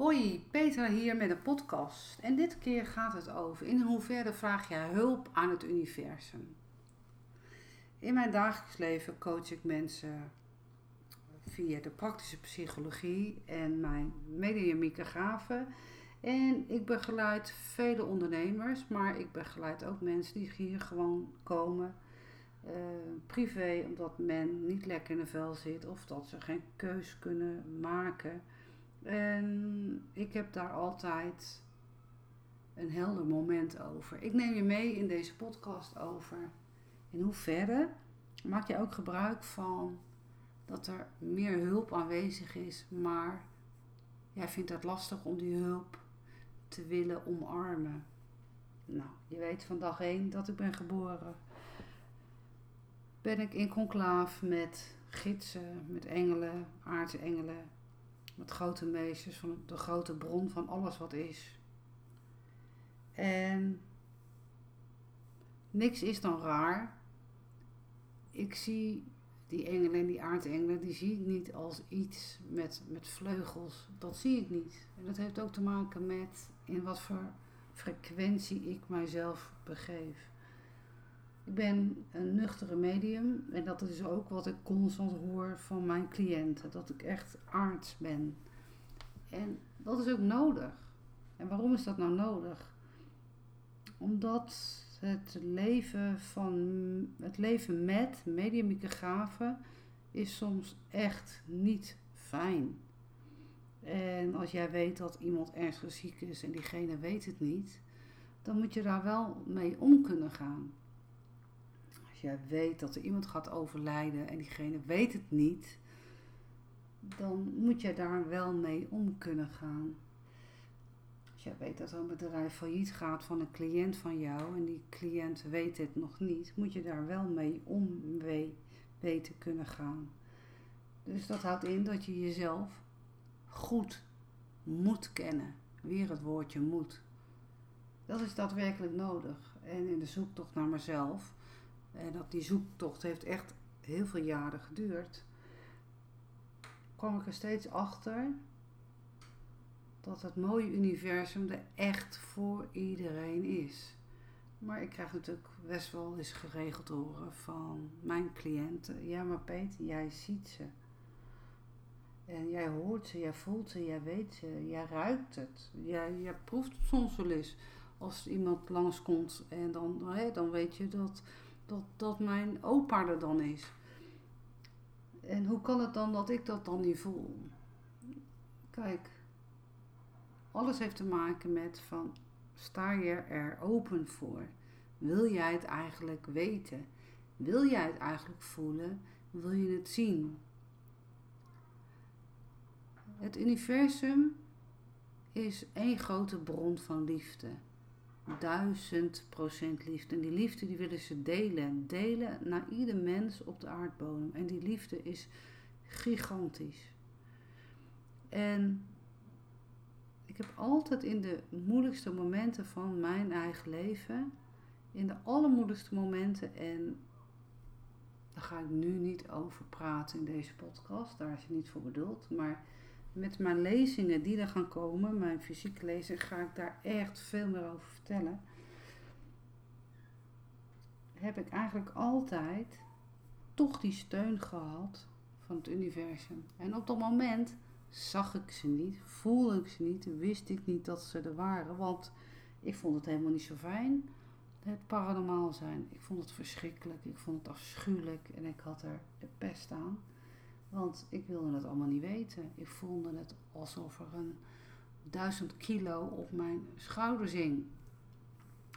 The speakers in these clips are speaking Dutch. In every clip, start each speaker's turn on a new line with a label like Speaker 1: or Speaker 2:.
Speaker 1: Hoi, Peter hier met een podcast. En dit keer gaat het over in hoeverre vraag je hulp aan het universum. In mijn dagelijks leven coach ik mensen via de praktische psychologie en mijn mediumieke gaven. En ik begeleid vele ondernemers, maar ik begeleid ook mensen die hier gewoon komen. Uh, privé, omdat men niet lekker in de vel zit of dat ze geen keus kunnen maken. En ik heb daar altijd een helder moment over. Ik neem je mee in deze podcast over in hoeverre maak je ook gebruik van dat er meer hulp aanwezig is, maar jij vindt het lastig om die hulp te willen omarmen. Nou, je weet van dag 1 dat ik ben geboren. Ben ik in conclaaf met gidsen, met engelen, aardsengelen, met grote meesters van de grote bron van alles wat is. En niks is dan raar. Ik zie die engelen en die aardengelen, die zie ik niet als iets met, met vleugels. Dat zie ik niet. En dat heeft ook te maken met in wat voor frequentie ik mijzelf begeef. Ik ben een nuchtere medium en dat is ook wat ik constant hoor van mijn cliënten. Dat ik echt aards ben. En dat is ook nodig. En waarom is dat nou nodig? Omdat het leven van het leven met mediumieke gaven is soms echt niet fijn. En als jij weet dat iemand ernstig ziek is en diegene weet het niet, dan moet je daar wel mee om kunnen gaan. Als jij weet dat er iemand gaat overlijden en diegene weet het niet, dan moet je daar wel mee om kunnen gaan. Als jij weet dat er een bedrijf failliet gaat van een cliënt van jou en die cliënt weet het nog niet, moet je daar wel mee om weten kunnen gaan. Dus dat houdt in dat je jezelf goed moet kennen. Weer het woordje moet. Dat is daadwerkelijk nodig. En in de zoektocht naar mezelf, en dat die zoektocht heeft echt heel veel jaren geduurd, kwam ik er steeds achter dat het mooie universum er echt voor iedereen is. Maar ik krijg natuurlijk best wel eens geregeld horen van mijn cliënten. Ja, maar Peter, jij ziet ze. En jij hoort ze, jij voelt ze, jij weet ze, jij ruikt het. Jij, jij proeft het soms wel eens. Als iemand langskomt en dan, hè, dan weet je dat, dat, dat mijn opa er dan is. En hoe kan het dan dat ik dat dan niet voel? Kijk, alles heeft te maken met van sta je er open voor? Wil jij het eigenlijk weten? Wil jij het eigenlijk voelen? Wil je het zien? Het universum is één grote bron van liefde. Duizend procent liefde. En die liefde die willen ze delen. Delen naar ieder mens op de aardbodem. En die liefde is gigantisch. En ik heb altijd in de moeilijkste momenten van mijn eigen leven, in de allermoeilijkste momenten, en daar ga ik nu niet over praten in deze podcast, daar is het niet voor bedoeld, maar met mijn lezingen die er gaan komen, mijn fysieke lezingen, ga ik daar echt veel meer over vertellen. Heb ik eigenlijk altijd toch die steun gehad van het universum. En op dat moment zag ik ze niet, voelde ik ze niet, wist ik niet dat ze er waren, want ik vond het helemaal niet zo fijn. Het paranormaal zijn. Ik vond het verschrikkelijk, ik vond het afschuwelijk en ik had er de pest aan. Want ik wilde het allemaal niet weten. Ik voelde het alsof er een duizend kilo op mijn schouders hing.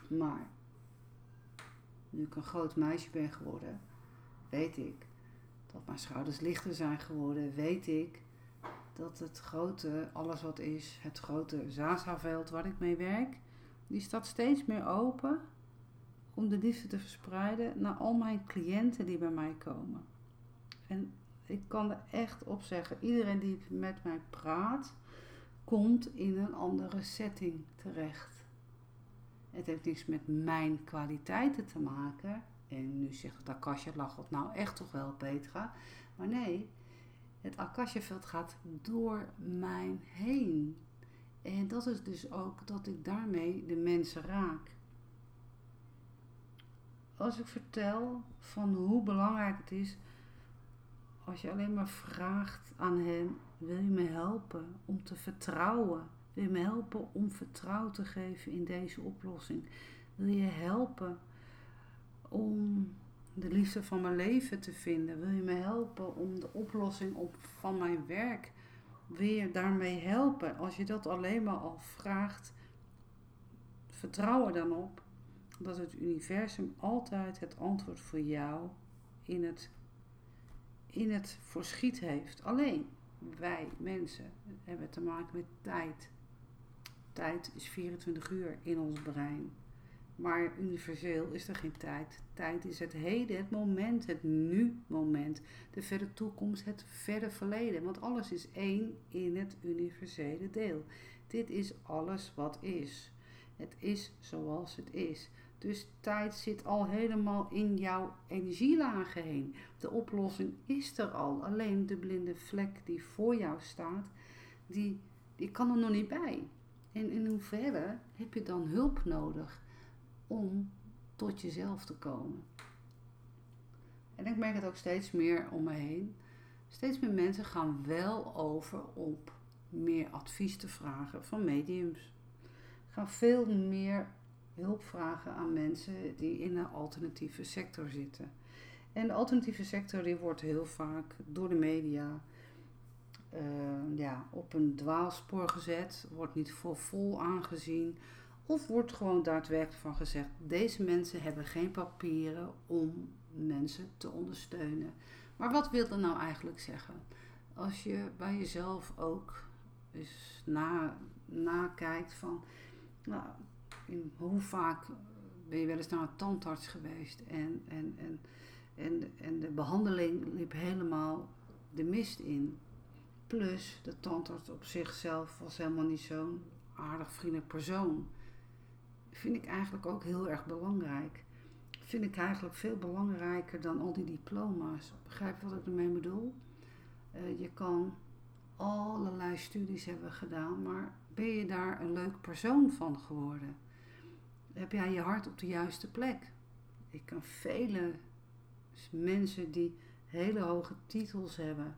Speaker 1: Maar nu ik een groot meisje ben geworden, weet ik dat mijn schouders lichter zijn geworden. Weet ik dat het grote, alles wat is, het grote Zaza-veld waar ik mee werk, die staat steeds meer open om de liefde te verspreiden naar al mijn cliënten die bij mij komen. En ik kan er echt op zeggen, iedereen die met mij praat, komt in een andere setting terecht. Het heeft niks met mijn kwaliteiten te maken. En nu zegt Akasha, lag het nou echt toch wel, Petra? Maar nee, het Akasha-veld gaat door mijn heen. dat is dus ook dat ik daarmee de mensen raak. Als ik vertel van hoe belangrijk het is als je alleen maar vraagt aan hen, wil je me helpen om te vertrouwen? Wil je me helpen om vertrouwen te geven in deze oplossing? Wil je helpen om de liefde van mijn leven te vinden? Wil je me helpen om de oplossing op, van mijn werk? Je daarmee helpen? Als je dat alleen maar al vraagt, vertrouw er dan op dat het universum altijd het antwoord voor jou in het, in het voorschiet heeft. Alleen wij mensen hebben te maken met tijd. Tijd is 24 uur in ons brein. Maar universeel is er geen tijd. Tijd is het heden, het moment, het nu-moment. De verre toekomst, het verre verleden. Want alles is één in het universele deel. Dit is alles wat is. Het is zoals het is. Dus tijd zit al helemaal in jouw energielagen heen. De oplossing is er al. Alleen de blinde vlek die voor jou staat, die, die kan er nog niet bij. En in hoeverre heb je dan hulp nodig om tot jezelf te komen? En ik merk het ook steeds meer om me heen. Steeds meer mensen gaan wel over op meer advies te vragen van mediums. Gaan veel meer hulp vragen aan mensen die in een alternatieve sector zitten. En de alternatieve sector die wordt heel vaak door de media uh, ja, op een dwaalspoor gezet, wordt niet voor vol aangezien. Of wordt gewoon daadwerkelijk van gezegd: deze mensen hebben geen papieren om mensen te ondersteunen. Maar wat wil dat nou eigenlijk zeggen? Als je bij jezelf ook eens na, nakijkt van, nou, hoe vaak ben je wel eens naar een tandarts geweest en, en, en, en, en de behandeling liep helemaal de mist in. Plus, de tandarts op zichzelf was helemaal niet zo'n aardig vriendelijk persoon. Vind ik eigenlijk ook heel erg belangrijk. Vind ik eigenlijk veel belangrijker dan al die diploma's. Begrijp je wat ik ermee bedoel? Uh, je kan allerlei studies hebben gedaan, maar ben je daar een leuk persoon van geworden? Heb jij je hart op de juiste plek. Ik kan vele mensen die hele hoge titels hebben,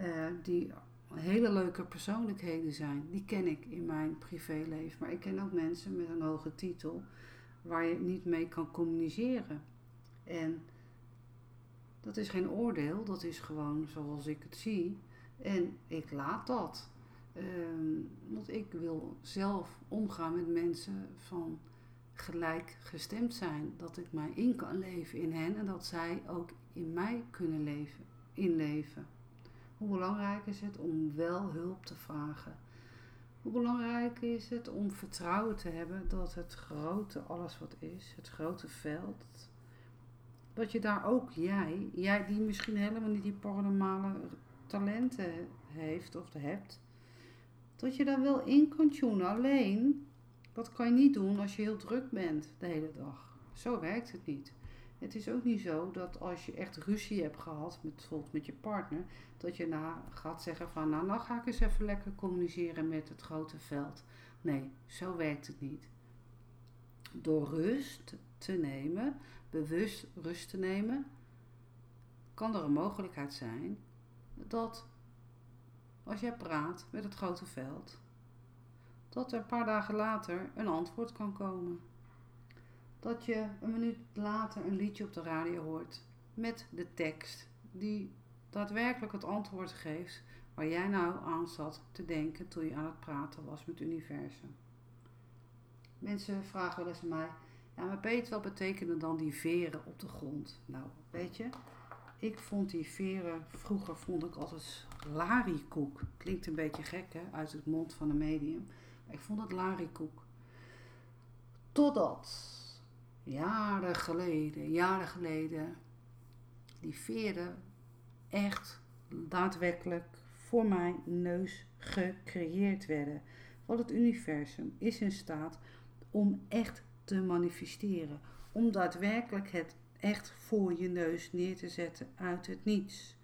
Speaker 1: uh, die hele leuke persoonlijkheden zijn, die ken ik in mijn privéleven. Maar ik ken ook mensen met een hoge titel waar je niet mee kan communiceren. En dat is geen oordeel, dat is gewoon zoals ik het zie. En ik laat dat. Um, want ik wil zelf omgaan met mensen van gelijk gestemd zijn. Dat ik mij in kan leven in hen en dat zij ook in mij kunnen leven, inleven. Hoe belangrijk is het om wel hulp te vragen? Hoe belangrijk is het om vertrouwen te hebben dat het grote, alles wat is, het grote veld, dat je daar ook jij, jij die misschien helemaal niet die paranormale talenten heeft of hebt, dat je daar wel in kan tunen. Alleen, dat kan je niet doen als je heel druk bent de hele dag. Zo werkt het niet. Het is ook niet zo dat als je echt ruzie hebt gehad, bijvoorbeeld met je partner, dat je na gaat zeggen van nou, nou ga ik eens even lekker communiceren met het grote veld. Nee, zo werkt het niet. Door rust te nemen, bewust rust te nemen, kan er een mogelijkheid zijn dat als jij praat met het grote veld, dat er een paar dagen later een antwoord kan komen. Dat je een minuut later een liedje op de radio hoort met de tekst die daadwerkelijk het antwoord geeft waar jij nou aan zat te denken toen je aan het praten was met het universum. Mensen vragen wel eens aan mij, ja maar Peter, wat betekenen dan die veren op de grond? Nou, weet je, ik vond die veren, vroeger vond ik altijd larikoek. Klinkt een beetje gek hè, uit het mond van een medium. Ik vond het larikoek. Totdat, jaren geleden, jaren geleden, die veren echt daadwerkelijk voor mijn neus gecreëerd werden. Want het universum is in staat om echt te manifesteren. Om daadwerkelijk het echt voor je neus neer te zetten uit het niets.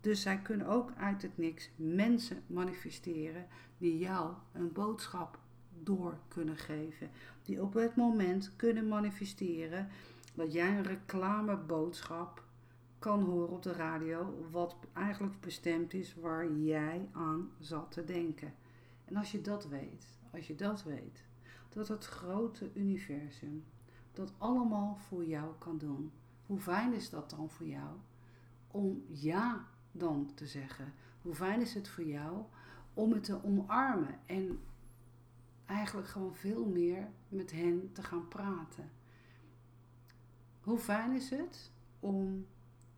Speaker 1: Dus zij kunnen ook uit het niks mensen manifesteren die jou een boodschap door kunnen geven. Die op het moment kunnen manifesteren dat jij een reclameboodschap kan horen op de radio, wat eigenlijk bestemd is waar jij aan zat te denken. En als je dat weet, als je dat weet, dat het grote universum dat allemaal voor jou kan doen. Hoe fijn is dat dan voor jou om ja dan te zeggen? Hoe fijn is het voor jou om het te omarmen en eigenlijk gewoon veel meer met hen te gaan praten? Hoe fijn is het om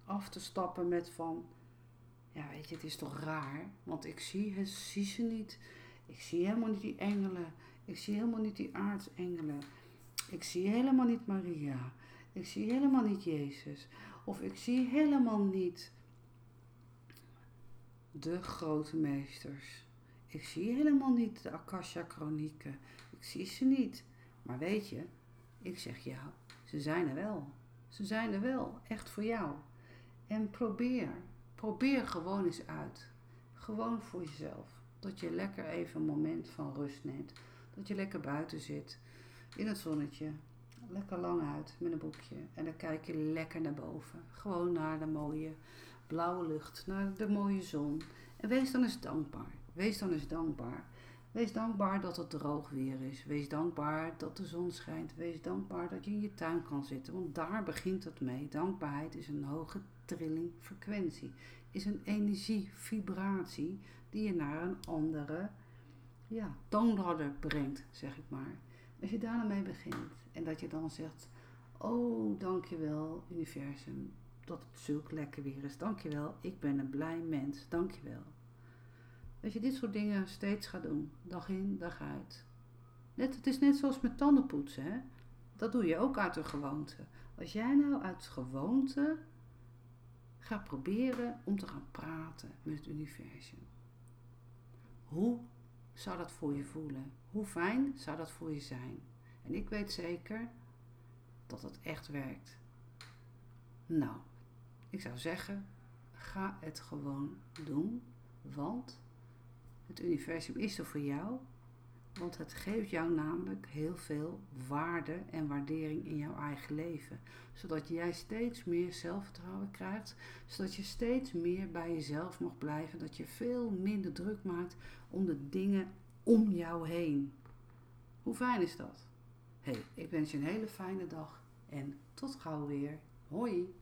Speaker 1: af te stappen met van, ja weet je, het is toch raar, want ik zie, zie ze niet. Ik zie helemaal niet die engelen. Ik zie helemaal niet die aartsengelen. Ik zie helemaal niet Maria. Ik zie helemaal niet Jezus. Of ik zie helemaal niet de grote meesters. Ik zie helemaal niet de Akasha-chronieken. Ik zie ze niet. Maar weet je, ik zeg ja, ze zijn er wel. Ze zijn er wel, echt voor jou. En probeer, probeer gewoon eens uit. Gewoon voor jezelf. Dat je lekker even een moment van rust neemt. Dat je lekker buiten zit, in het zonnetje. Lekker lang uit met een boekje. En dan kijk je lekker naar boven. Gewoon naar de mooie blauwe lucht, naar de mooie zon. En wees dan eens dankbaar. Wees dan eens dankbaar. Wees dankbaar dat het droog weer is. Wees dankbaar dat de zon schijnt. Wees dankbaar dat je in je tuin kan zitten. Want daar begint het mee. Dankbaarheid is een hoge trilling frequentie. Is een energie, vibratie die je naar een andere ja, toonladder brengt, zeg ik maar. Als je daar mee begint en dat je dan zegt: Oh, dankjewel, universum, dat het zulk lekker weer is. Dankjewel, ik ben een blij mens. Dankjewel. Dat je dit soort dingen steeds gaat doen, dag in, dag uit. Net, het is net zoals met tandenpoetsen, hè? Dat doe je ook uit de gewoonte. Als jij nou uit gewoonte gaat proberen om te gaan praten met het universum. Hoe zou dat voor je voelen? Hoe fijn zou dat voor je zijn? En ik weet zeker dat het echt werkt. Nou, ik zou zeggen, ga het gewoon doen, want het universum is er voor jou want het geeft jou namelijk heel veel waarde en waardering in jouw eigen leven. Zodat jij steeds meer zelfvertrouwen krijgt. Zodat je steeds meer bij jezelf mag blijven. Dat je veel minder druk maakt om de dingen om jou heen. Hoe fijn is dat? hey, ik wens je een hele fijne dag en tot gauw weer. Hoi!